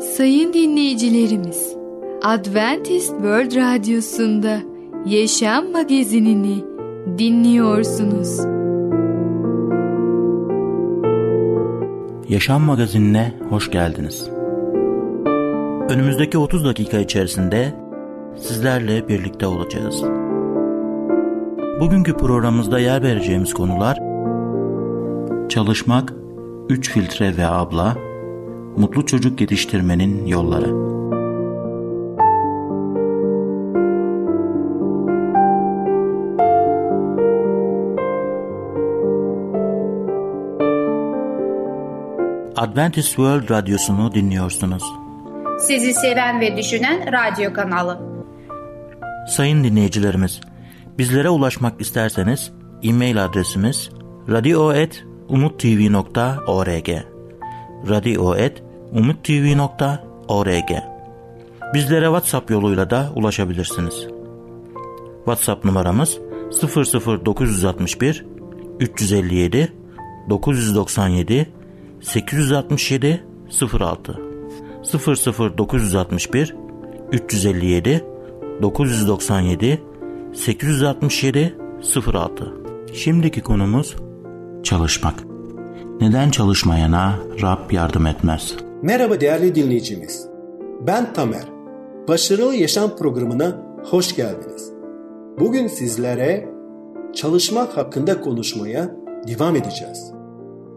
Sayın dinleyicilerimiz, Adventist World Radyosu'nda Yaşam Magazinini dinliyorsunuz. Yaşam Magazinine hoş geldiniz. Önümüzdeki 30 dakika içerisinde sizlerle birlikte olacağız. Bugünkü programımızda yer vereceğimiz konular Çalışmak, 3 filtre ve abla, mutlu çocuk yetiştirmenin yolları. Adventist World Radyosu'nu dinliyorsunuz. Sizi seven ve düşünen radyo kanalı. Sayın dinleyicilerimiz, bizlere ulaşmak isterseniz e-mail adresimiz radio.umutv.org radio.umutv.org Bizlere WhatsApp yoluyla da ulaşabilirsiniz. WhatsApp numaramız 00961 357 997 867 06 00961 357 997 867 06 Şimdiki konumuz çalışmak. Neden çalışmayana Rab yardım etmez? Merhaba değerli dinleyicimiz. Ben Tamer. Başarılı Yaşam programına hoş geldiniz. Bugün sizlere çalışmak hakkında konuşmaya devam edeceğiz.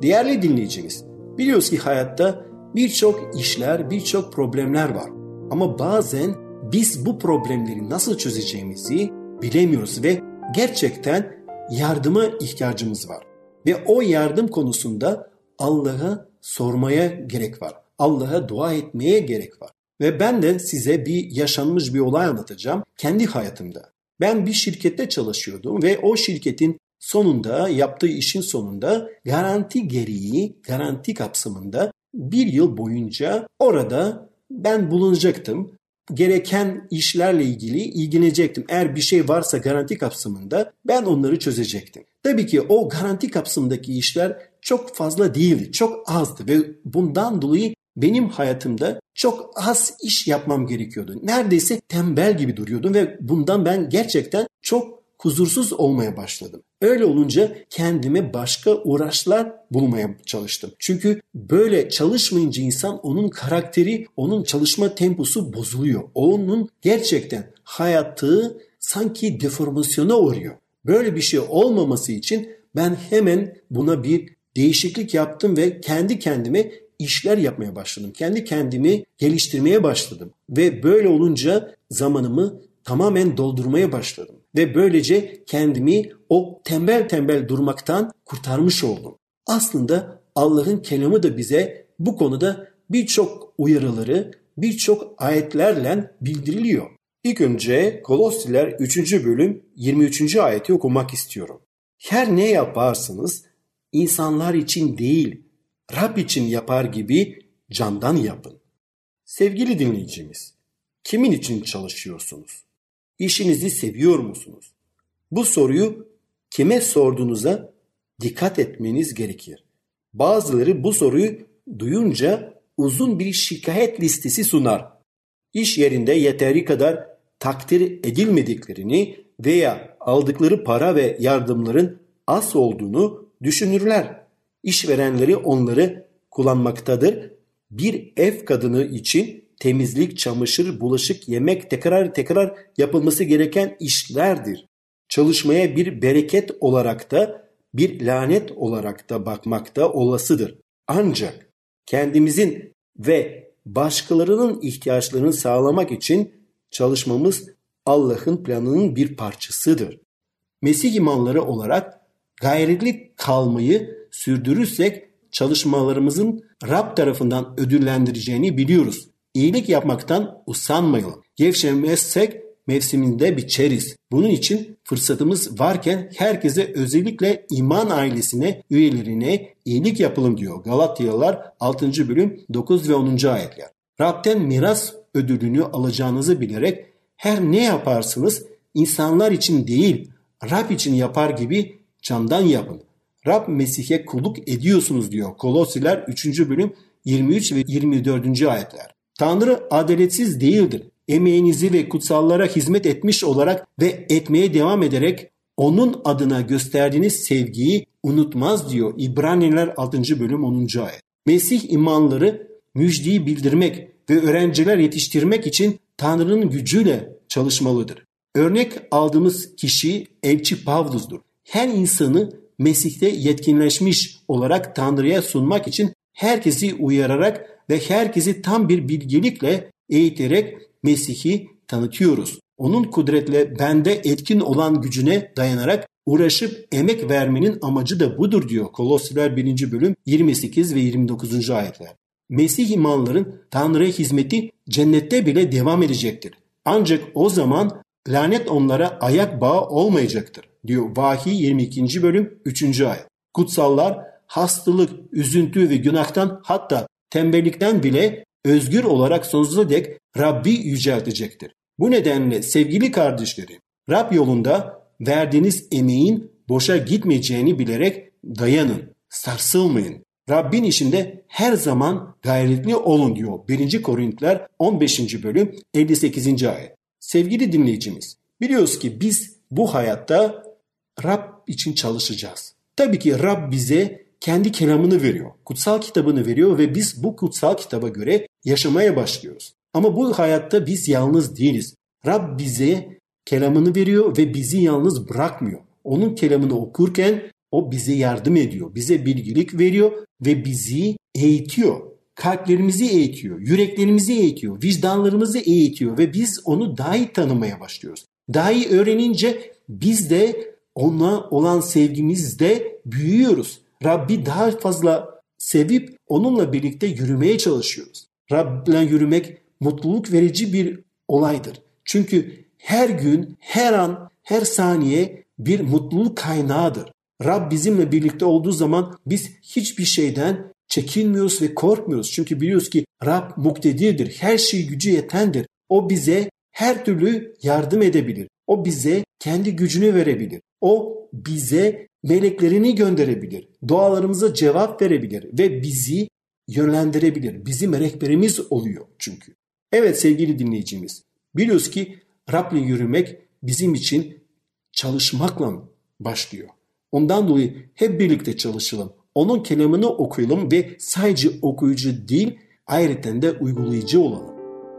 Değerli dinleyicimiz, biliyoruz ki hayatta birçok işler, birçok problemler var. Ama bazen biz bu problemleri nasıl çözeceğimizi bilemiyoruz ve gerçekten yardıma ihtiyacımız var. Ve o yardım konusunda Allah'a sormaya gerek var. Allah'a dua etmeye gerek var. Ve ben de size bir yaşanmış bir olay anlatacağım kendi hayatımda. Ben bir şirkette çalışıyordum ve o şirketin sonunda yaptığı işin sonunda garanti gereği, garanti kapsamında bir yıl boyunca orada ben bulunacaktım. Gereken işlerle ilgili ilgilenecektim. Eğer bir şey varsa garanti kapsamında ben onları çözecektim. Tabii ki o garanti kapsamındaki işler çok fazla değildi, çok azdı ve bundan dolayı benim hayatımda çok az iş yapmam gerekiyordu. Neredeyse tembel gibi duruyordum ve bundan ben gerçekten çok huzursuz olmaya başladım. Öyle olunca kendime başka uğraşlar bulmaya çalıştım. Çünkü böyle çalışmayınca insan onun karakteri, onun çalışma temposu bozuluyor. Onun gerçekten hayatı sanki deformasyona uğruyor. Böyle bir şey olmaması için ben hemen buna bir değişiklik yaptım ve kendi kendime işler yapmaya başladım. Kendi kendimi geliştirmeye başladım. Ve böyle olunca zamanımı tamamen doldurmaya başladım. Ve böylece kendimi o tembel tembel durmaktan kurtarmış oldum. Aslında Allah'ın kelamı da bize bu konuda birçok uyarıları, birçok ayetlerle bildiriliyor. İlk önce Kolosiler 3. bölüm 23. ayeti okumak istiyorum. Her ne yaparsınız insanlar için değil, Rab için yapar gibi candan yapın. Sevgili dinleyicimiz, kimin için çalışıyorsunuz? İşinizi seviyor musunuz? Bu soruyu kime sorduğunuza dikkat etmeniz gerekir. Bazıları bu soruyu duyunca uzun bir şikayet listesi sunar. İş yerinde yeteri kadar takdir edilmediklerini veya aldıkları para ve yardımların az olduğunu düşünürler. İşverenleri onları kullanmaktadır. Bir ev kadını için temizlik, çamaşır, bulaşık, yemek tekrar tekrar yapılması gereken işlerdir. Çalışmaya bir bereket olarak da bir lanet olarak da bakmakta olasıdır. Ancak kendimizin ve başkalarının ihtiyaçlarını sağlamak için çalışmamız Allah'ın planının bir parçasıdır. Mesih imanları olarak gayretli kalmayı sürdürürsek çalışmalarımızın Rab tarafından ödüllendireceğini biliyoruz. İyilik yapmaktan usanmayalım. Gevşemezsek mevsiminde biçeriz. Bunun için fırsatımız varken herkese özellikle iman ailesine, üyelerine iyilik yapalım diyor. Galatyalılar 6. bölüm 9 ve 10. ayetler. Rab'den miras ödülünü alacağınızı bilerek her ne yaparsınız insanlar için değil Rab için yapar gibi candan yapın. Rab Mesih'e kulluk ediyorsunuz diyor. Kolosiler 3. bölüm 23 ve 24. ayetler. Tanrı adaletsiz değildir. Emeğinizi ve kutsallara hizmet etmiş olarak ve etmeye devam ederek onun adına gösterdiğiniz sevgiyi unutmaz diyor İbraniler 6. bölüm 10. ayet. Mesih imanları müjdeyi bildirmek ve öğrenciler yetiştirmek için Tanrı'nın gücüyle çalışmalıdır. Örnek aldığımız kişi elçi Pavlus'dur. Her insanı Mesih'te yetkinleşmiş olarak Tanrı'ya sunmak için herkesi uyararak ve herkesi tam bir bilgelikle eğiterek Mesih'i tanıtıyoruz. Onun kudretle bende etkin olan gücüne dayanarak uğraşıp emek vermenin amacı da budur diyor Kolosyalar 1. bölüm 28 ve 29. ayetler. Mesih imanların Tanrı'ya hizmeti cennette bile devam edecektir. Ancak o zaman lanet onlara ayak bağı olmayacaktır diyor Vahiy 22. bölüm 3. ayet. Kutsallar hastalık, üzüntü ve günahtan hatta tembellikten bile özgür olarak sonsuza dek Rabbi yüceltecektir. Bu nedenle sevgili kardeşlerim, Rab yolunda verdiğiniz emeğin boşa gitmeyeceğini bilerek dayanın, sarsılmayın. Rabbin işinde her zaman gayretli olun diyor 1. Korintiler 15. bölüm 58. ayet. Sevgili dinleyicimiz, biliyoruz ki biz bu hayatta Rab için çalışacağız. Tabii ki Rab bize kendi kelamını veriyor. Kutsal kitabını veriyor ve biz bu kutsal kitaba göre yaşamaya başlıyoruz. Ama bu hayatta biz yalnız değiliz. Rab bize kelamını veriyor ve bizi yalnız bırakmıyor. Onun kelamını okurken o bize yardım ediyor. Bize bilgilik veriyor ve bizi eğitiyor. Kalplerimizi eğitiyor, yüreklerimizi eğitiyor, vicdanlarımızı eğitiyor ve biz onu daha iyi tanımaya başlıyoruz. Daha iyi öğrenince biz de ona olan sevgimizde büyüyoruz. Rabbi daha fazla sevip onunla birlikte yürümeye çalışıyoruz. Rab'le yürümek mutluluk verici bir olaydır. Çünkü her gün, her an, her saniye bir mutluluk kaynağıdır. Rab bizimle birlikte olduğu zaman biz hiçbir şeyden çekinmiyoruz ve korkmuyoruz. Çünkü biliyoruz ki Rab muktedirdir. Her şey gücü yetendir. O bize her türlü yardım edebilir. O bize kendi gücünü verebilir. O bize meleklerini gönderebilir. Dualarımıza cevap verebilir ve bizi yönlendirebilir. Bizim rehberimiz oluyor çünkü. Evet sevgili dinleyicimiz. Biliyoruz ki Rab'le yürümek bizim için çalışmakla başlıyor. Ondan dolayı hep birlikte çalışalım. Onun kelamını okuyalım ve sadece okuyucu değil ayrıca de uygulayıcı olalım.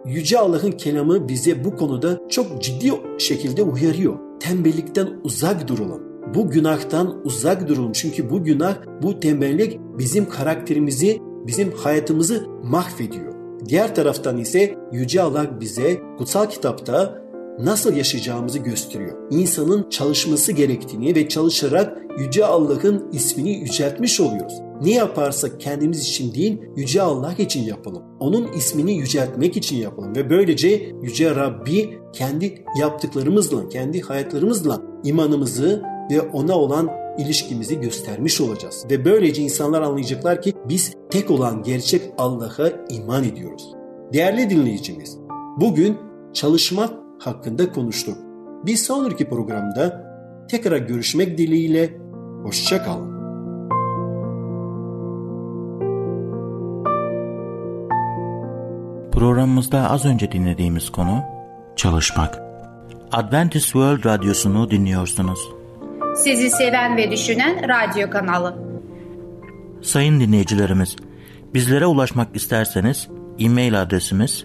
Yüce Allah'ın kelamı bize bu konuda çok ciddi şekilde uyarıyor. Tembellikten uzak duralım. Bu günahtan uzak duralım. Çünkü bu günah, bu tembellik bizim karakterimizi, bizim hayatımızı mahvediyor. Diğer taraftan ise Yüce Allah bize kutsal kitapta nasıl yaşayacağımızı gösteriyor. İnsanın çalışması gerektiğini ve çalışarak Yüce Allah'ın ismini yüceltmiş oluyoruz. Ne yaparsak kendimiz için değil, Yüce Allah için yapalım. Onun ismini yüceltmek için yapalım ve böylece Yüce Rabbi kendi yaptıklarımızla, kendi hayatlarımızla imanımızı ve ona olan ilişkimizi göstermiş olacağız. Ve böylece insanlar anlayacaklar ki biz tek olan gerçek Allah'a iman ediyoruz. Değerli dinleyicimiz, bugün çalışmak hakkında konuştuk. Bir sonraki programda tekrar görüşmek dileğiyle hoşçakalın. Programımızda az önce dinlediğimiz konu çalışmak. Adventist World Radyosu'nu dinliyorsunuz. Sizi seven ve düşünen radyo kanalı. Sayın dinleyicilerimiz, bizlere ulaşmak isterseniz e-mail adresimiz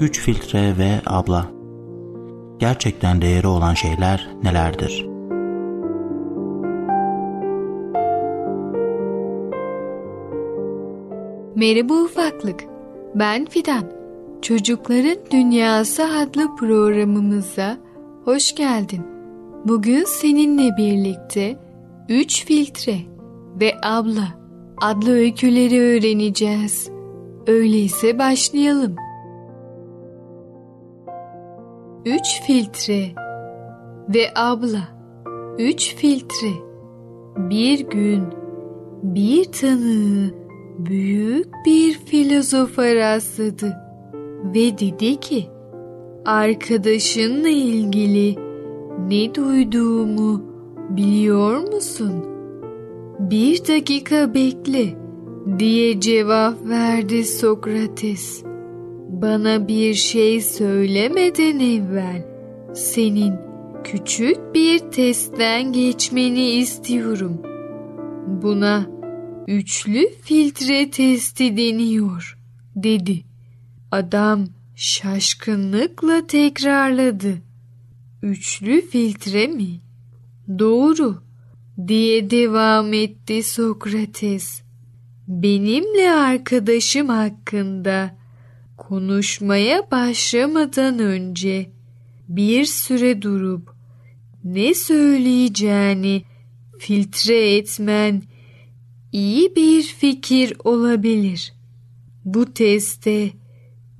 3 filtre ve abla. Gerçekten değeri olan şeyler nelerdir? Merhaba ufaklık. Ben Fidan. Çocukların Dünyası adlı programımıza hoş geldin. Bugün seninle birlikte 3 filtre ve abla adlı öyküleri öğreneceğiz. Öyleyse başlayalım. Üç filtre ve abla üç filtre bir gün bir tanığı büyük bir filozofa rastladı ve dedi ki arkadaşınla ilgili ne duyduğumu biliyor musun? Bir dakika bekle diye cevap verdi Sokrates. Bana bir şey söylemeden evvel senin küçük bir testten geçmeni istiyorum. Buna üçlü filtre testi deniyor dedi. Adam şaşkınlıkla tekrarladı. Üçlü filtre mi? Doğru diye devam etti Sokrates. Benimle arkadaşım hakkında konuşmaya başlamadan önce bir süre durup ne söyleyeceğini filtre etmen iyi bir fikir olabilir. Bu teste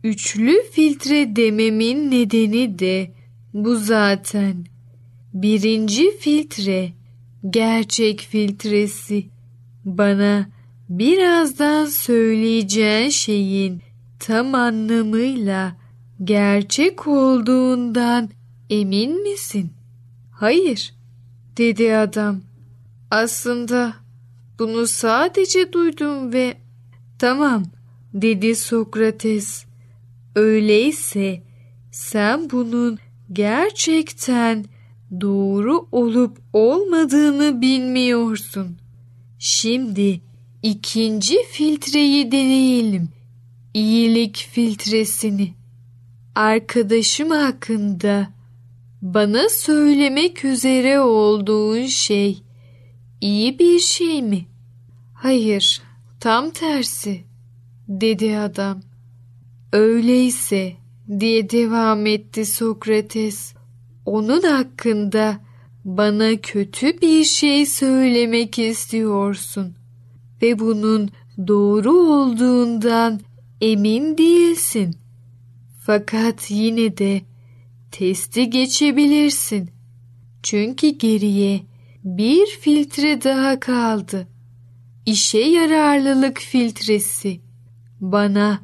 üçlü filtre dememin nedeni de bu zaten. Birinci filtre gerçek filtresi bana birazdan söyleyeceğin şeyin tam anlamıyla gerçek olduğundan emin misin? Hayır, dedi adam. Aslında bunu sadece duydum ve tamam dedi Sokrates. Öyleyse sen bunun gerçekten doğru olup olmadığını bilmiyorsun. Şimdi ikinci filtreyi deneyelim. İyilik filtresini. Arkadaşım hakkında bana söylemek üzere olduğun şey iyi bir şey mi? Hayır, tam tersi, dedi adam. Öyleyse, diye devam etti Sokrates, onun hakkında bana kötü bir şey söylemek istiyorsun ve bunun doğru olduğundan emin değilsin. Fakat yine de testi geçebilirsin. Çünkü geriye bir filtre daha kaldı. İşe yararlılık filtresi. Bana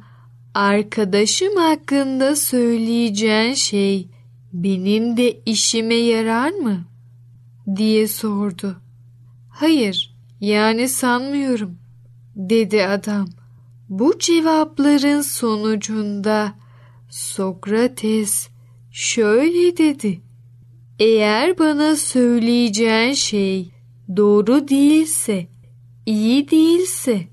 arkadaşım hakkında söyleyeceğin şey benim de işime yarar mı? diye sordu. Hayır, yani sanmıyorum, dedi adam. Bu cevapların sonucunda Sokrates şöyle dedi. Eğer bana söyleyeceğin şey doğru değilse, iyi değilse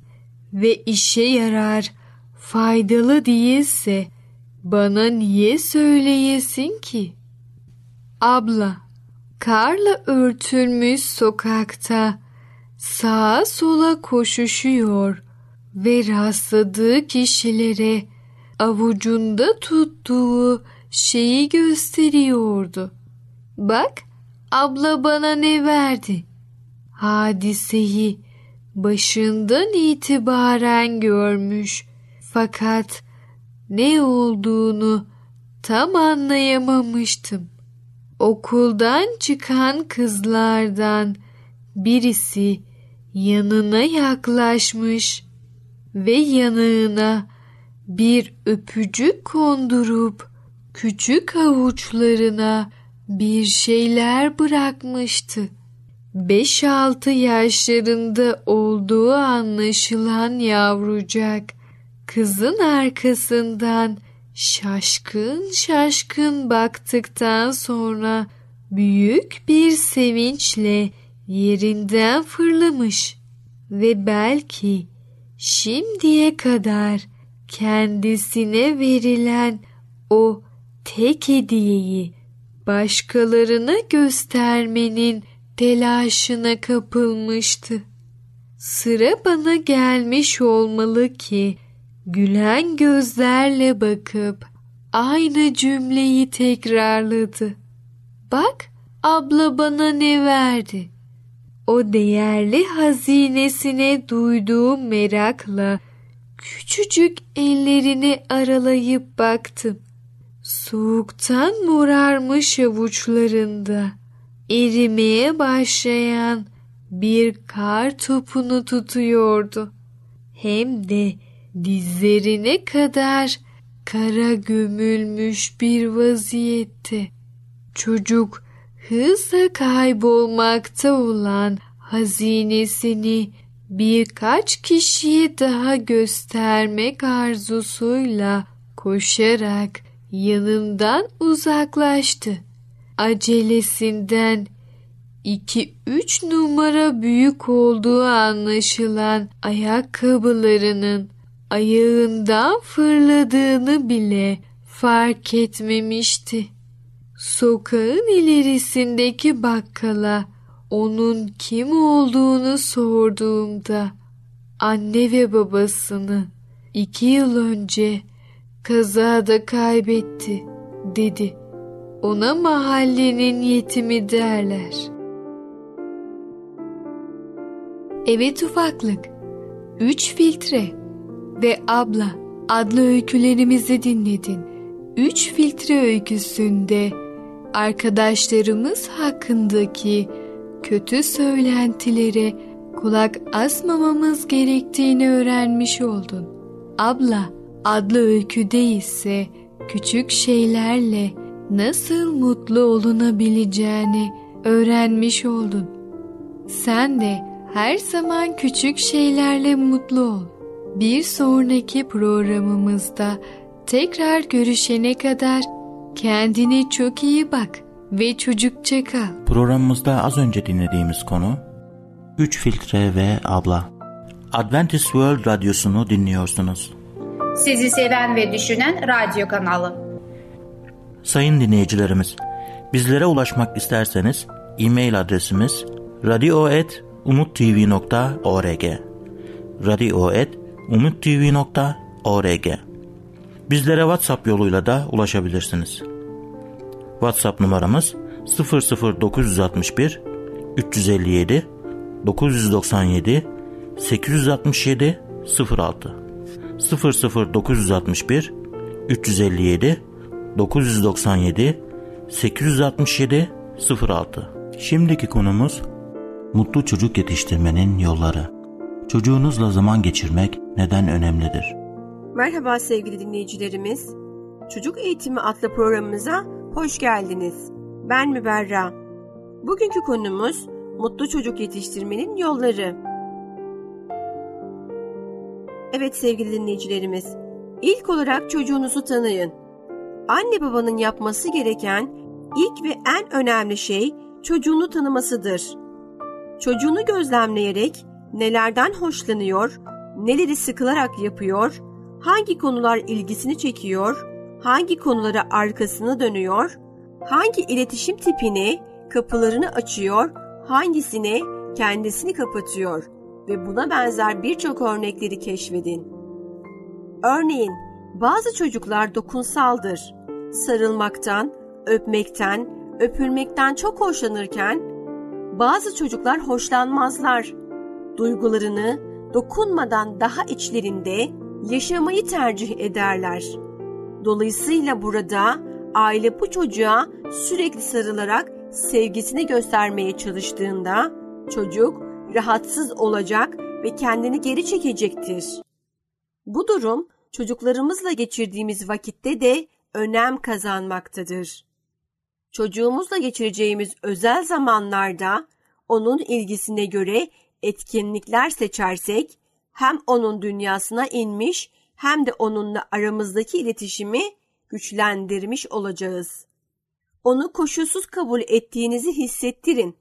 ve işe yarar, faydalı değilse bana niye söyleyesin ki? Abla, karla örtülmüş sokakta sağa sola koşuşuyor ve rastladığı kişilere avucunda tuttuğu şeyi gösteriyordu. Bak abla bana ne verdi? Hadiseyi başından itibaren görmüş fakat ne olduğunu tam anlayamamıştım. Okuldan çıkan kızlardan birisi yanına yaklaşmış ve yanığına bir öpücük kondurup küçük avuçlarına bir şeyler bırakmıştı. Beş altı yaşlarında olduğu anlaşılan yavrucak kızın arkasından şaşkın şaşkın baktıktan sonra büyük bir sevinçle yerinden fırlamış ve belki şimdiye kadar kendisine verilen o tek hediyeyi başkalarına göstermenin telaşına kapılmıştı. Sıra bana gelmiş olmalı ki gülen gözlerle bakıp aynı cümleyi tekrarladı. Bak abla bana ne verdi? O değerli hazinesine duyduğum merakla küçücük ellerini aralayıp baktım. soğuktan morarmış avuçlarında erimeye başlayan bir kar topunu tutuyordu. Hem de dizlerine kadar kara gömülmüş bir vaziyette. Çocuk hızla kaybolmakta olan hazinesini birkaç kişiye daha göstermek arzusuyla koşarak yanından uzaklaştı. Acelesinden iki üç numara büyük olduğu anlaşılan ayakkabılarının ayağından fırladığını bile fark etmemişti. Sokağın ilerisindeki bakkala onun kim olduğunu sorduğumda anne ve babasını iki yıl önce kazada kaybetti dedi. Ona mahallenin yetimi derler. Evet ufaklık, üç filtre ve abla adlı öykülerimizi dinledin. Üç filtre öyküsünde arkadaşlarımız hakkındaki kötü söylentilere kulak asmamamız gerektiğini öğrenmiş oldun. Abla adlı öyküde ise küçük şeylerle nasıl mutlu olunabileceğini öğrenmiş oldun. Sen de her zaman küçük şeylerle mutlu ol. Bir sonraki programımızda tekrar görüşene kadar kendine çok iyi bak ve çocukça kal. Programımızda az önce dinlediğimiz konu 3 filtre ve abla. Adventist World Radyosu'nu dinliyorsunuz. Sizi seven ve düşünen radyo kanalı. Sayın dinleyicilerimiz, bizlere ulaşmak isterseniz e-mail adresimiz radio.umutv.org radio.umutv.org Bizlere WhatsApp yoluyla da ulaşabilirsiniz. WhatsApp numaramız 00961 357 997 867 06 00961 357 997 867 06 Şimdiki konumuz mutlu çocuk yetiştirmenin yolları. Çocuğunuzla zaman geçirmek neden önemlidir? Merhaba sevgili dinleyicilerimiz. Çocuk Eğitimi adlı programımıza hoş geldiniz. Ben Müberra. Bugünkü konumuz mutlu çocuk yetiştirmenin yolları. Evet sevgili dinleyicilerimiz, ilk olarak çocuğunuzu tanıyın. Anne babanın yapması gereken ilk ve en önemli şey çocuğunu tanımasıdır. Çocuğunu gözlemleyerek nelerden hoşlanıyor, neleri sıkılarak yapıyor, hangi konular ilgisini çekiyor, hangi konulara arkasını dönüyor, hangi iletişim tipini, kapılarını açıyor, hangisine kendisini kapatıyor ve buna benzer birçok örnekleri keşfedin. Örneğin bazı çocuklar dokunsaldır. Sarılmaktan, öpmekten, öpülmekten çok hoşlanırken bazı çocuklar hoşlanmazlar. Duygularını dokunmadan daha içlerinde yaşamayı tercih ederler. Dolayısıyla burada aile bu çocuğa sürekli sarılarak sevgisini göstermeye çalıştığında çocuk rahatsız olacak ve kendini geri çekecektir. Bu durum çocuklarımızla geçirdiğimiz vakitte de önem kazanmaktadır. Çocuğumuzla geçireceğimiz özel zamanlarda onun ilgisine göre etkinlikler seçersek hem onun dünyasına inmiş hem de onunla aramızdaki iletişimi güçlendirmiş olacağız. Onu koşulsuz kabul ettiğinizi hissettirin.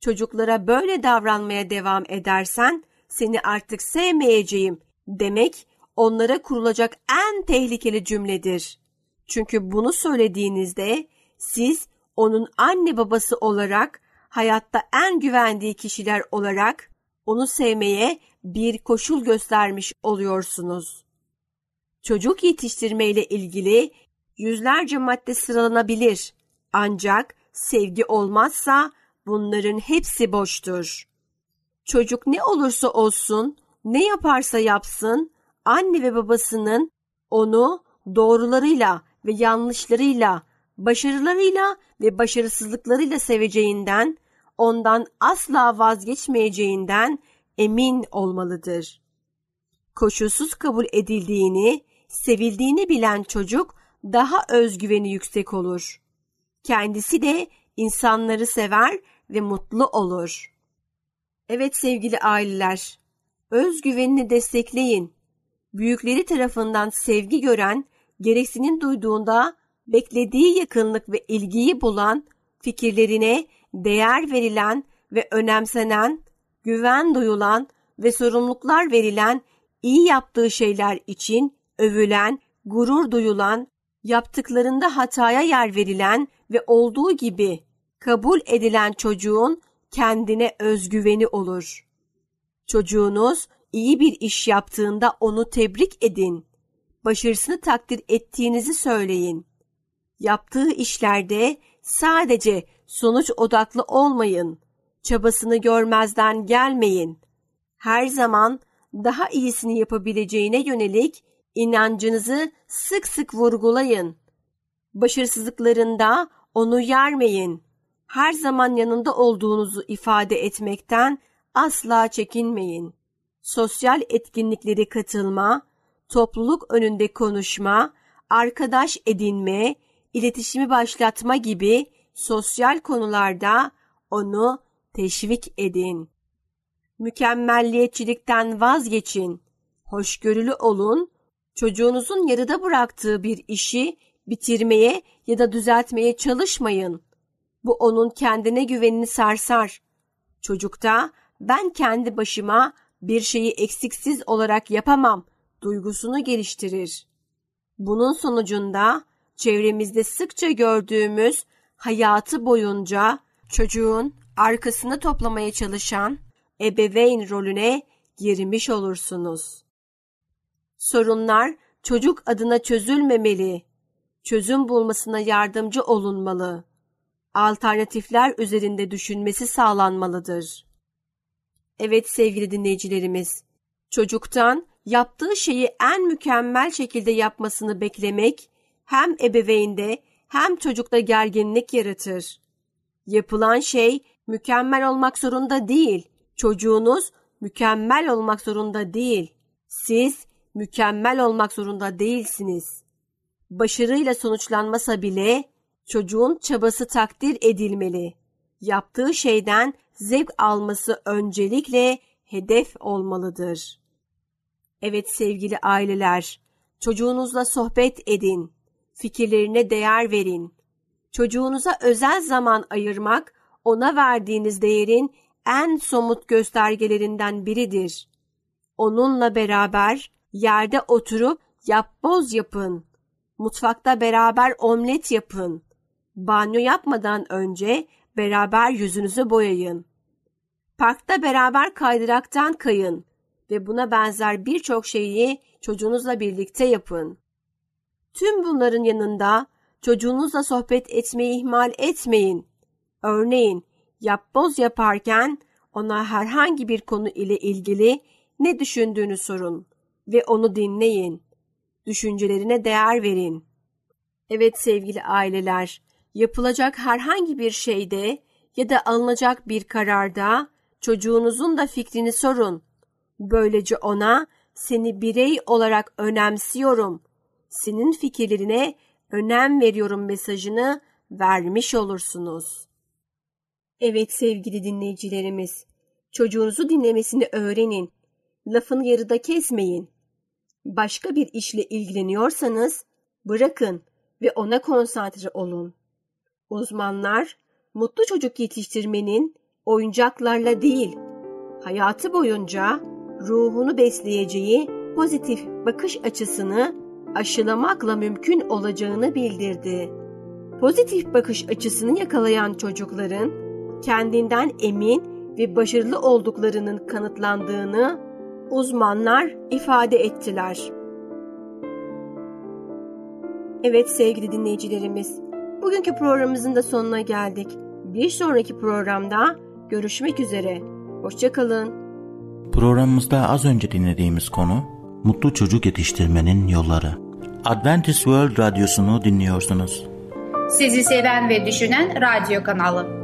Çocuklara böyle davranmaya devam edersen seni artık sevmeyeceğim demek onlara kurulacak en tehlikeli cümledir. Çünkü bunu söylediğinizde siz onun anne babası olarak hayatta en güvendiği kişiler olarak onu sevmeye bir koşul göstermiş oluyorsunuz. Çocuk yetiştirme ile ilgili yüzlerce madde sıralanabilir. Ancak sevgi olmazsa bunların hepsi boştur. Çocuk ne olursa olsun, ne yaparsa yapsın, anne ve babasının onu doğrularıyla ve yanlışlarıyla, başarılarıyla ve başarısızlıklarıyla seveceğinden, ondan asla vazgeçmeyeceğinden emin olmalıdır. Koşulsuz kabul edildiğini, sevildiğini bilen çocuk daha özgüveni yüksek olur. Kendisi de insanları sever ve mutlu olur. Evet sevgili aileler, özgüvenini destekleyin. Büyükleri tarafından sevgi gören, gereksinim duyduğunda beklediği yakınlık ve ilgiyi bulan, fikirlerine değer verilen ve önemsenen, güven duyulan ve sorumluluklar verilen, iyi yaptığı şeyler için övülen, gurur duyulan, yaptıklarında hataya yer verilen ve olduğu gibi kabul edilen çocuğun kendine özgüveni olur. Çocuğunuz iyi bir iş yaptığında onu tebrik edin. Başarısını takdir ettiğinizi söyleyin. Yaptığı işlerde sadece sonuç odaklı olmayın. Çabasını görmezden gelmeyin. Her zaman daha iyisini yapabileceğine yönelik inancınızı sık sık vurgulayın. Başarısızlıklarında onu yermeyin. Her zaman yanında olduğunuzu ifade etmekten asla çekinmeyin. Sosyal etkinliklere katılma, topluluk önünde konuşma, arkadaş edinme, iletişimi başlatma gibi sosyal konularda onu teşvik edin. Mükemmelliyetçilikten vazgeçin. Hoşgörülü olun. Çocuğunuzun yarıda bıraktığı bir işi bitirmeye ya da düzeltmeye çalışmayın. Bu onun kendine güvenini sarsar. Çocukta ben kendi başıma bir şeyi eksiksiz olarak yapamam duygusunu geliştirir. Bunun sonucunda çevremizde sıkça gördüğümüz hayatı boyunca çocuğun arkasını toplamaya çalışan ebeveyn rolüne girmiş olursunuz. Sorunlar çocuk adına çözülmemeli. Çözüm bulmasına yardımcı olunmalı. Alternatifler üzerinde düşünmesi sağlanmalıdır. Evet sevgili dinleyicilerimiz, çocuktan yaptığı şeyi en mükemmel şekilde yapmasını beklemek hem ebeveynde hem çocukta gerginlik yaratır. Yapılan şey mükemmel olmak zorunda değil. Çocuğunuz mükemmel olmak zorunda değil. Siz mükemmel olmak zorunda değilsiniz. Başarıyla sonuçlanmasa bile çocuğun çabası takdir edilmeli. Yaptığı şeyden zevk alması öncelikle hedef olmalıdır. Evet sevgili aileler, çocuğunuzla sohbet edin, fikirlerine değer verin. Çocuğunuza özel zaman ayırmak, ona verdiğiniz değerin en somut göstergelerinden biridir. Onunla beraber yerde oturup yapboz yapın. Mutfakta beraber omlet yapın. Banyo yapmadan önce beraber yüzünüzü boyayın. Parkta beraber kaydıraktan kayın ve buna benzer birçok şeyi çocuğunuzla birlikte yapın. Tüm bunların yanında çocuğunuzla sohbet etmeyi ihmal etmeyin. Örneğin yapboz yaparken ona herhangi bir konu ile ilgili ne düşündüğünü sorun ve onu dinleyin. Düşüncelerine değer verin. Evet sevgili aileler, yapılacak herhangi bir şeyde ya da alınacak bir kararda çocuğunuzun da fikrini sorun. Böylece ona seni birey olarak önemsiyorum. Senin fikirlerine önem veriyorum mesajını vermiş olursunuz. Evet sevgili dinleyicilerimiz, çocuğunuzu dinlemesini öğrenin. Lafını yarıda kesmeyin. Başka bir işle ilgileniyorsanız bırakın ve ona konsantre olun. Uzmanlar mutlu çocuk yetiştirmenin oyuncaklarla değil, hayatı boyunca ruhunu besleyeceği pozitif bakış açısını aşılamakla mümkün olacağını bildirdi. Pozitif bakış açısını yakalayan çocukların kendinden emin ve başarılı olduklarının kanıtlandığını uzmanlar ifade ettiler. Evet sevgili dinleyicilerimiz, bugünkü programımızın da sonuna geldik. Bir sonraki programda görüşmek üzere. Hoşçakalın. Programımızda az önce dinlediğimiz konu Mutlu Çocuk Yetiştirmenin Yolları. Adventist World Radyosu'nu dinliyorsunuz. Sizi seven ve düşünen radyo kanalı.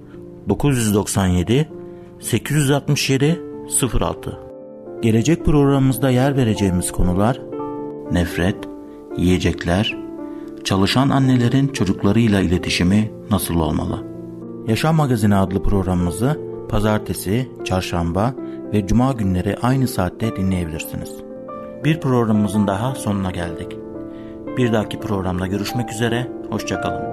997 867 06 Gelecek programımızda yer vereceğimiz konular nefret, yiyecekler, çalışan annelerin çocuklarıyla iletişimi nasıl olmalı? Yaşam Magazini adlı programımızı pazartesi, çarşamba ve cuma günleri aynı saatte dinleyebilirsiniz. Bir programımızın daha sonuna geldik. Bir dahaki programda görüşmek üzere, hoşçakalın.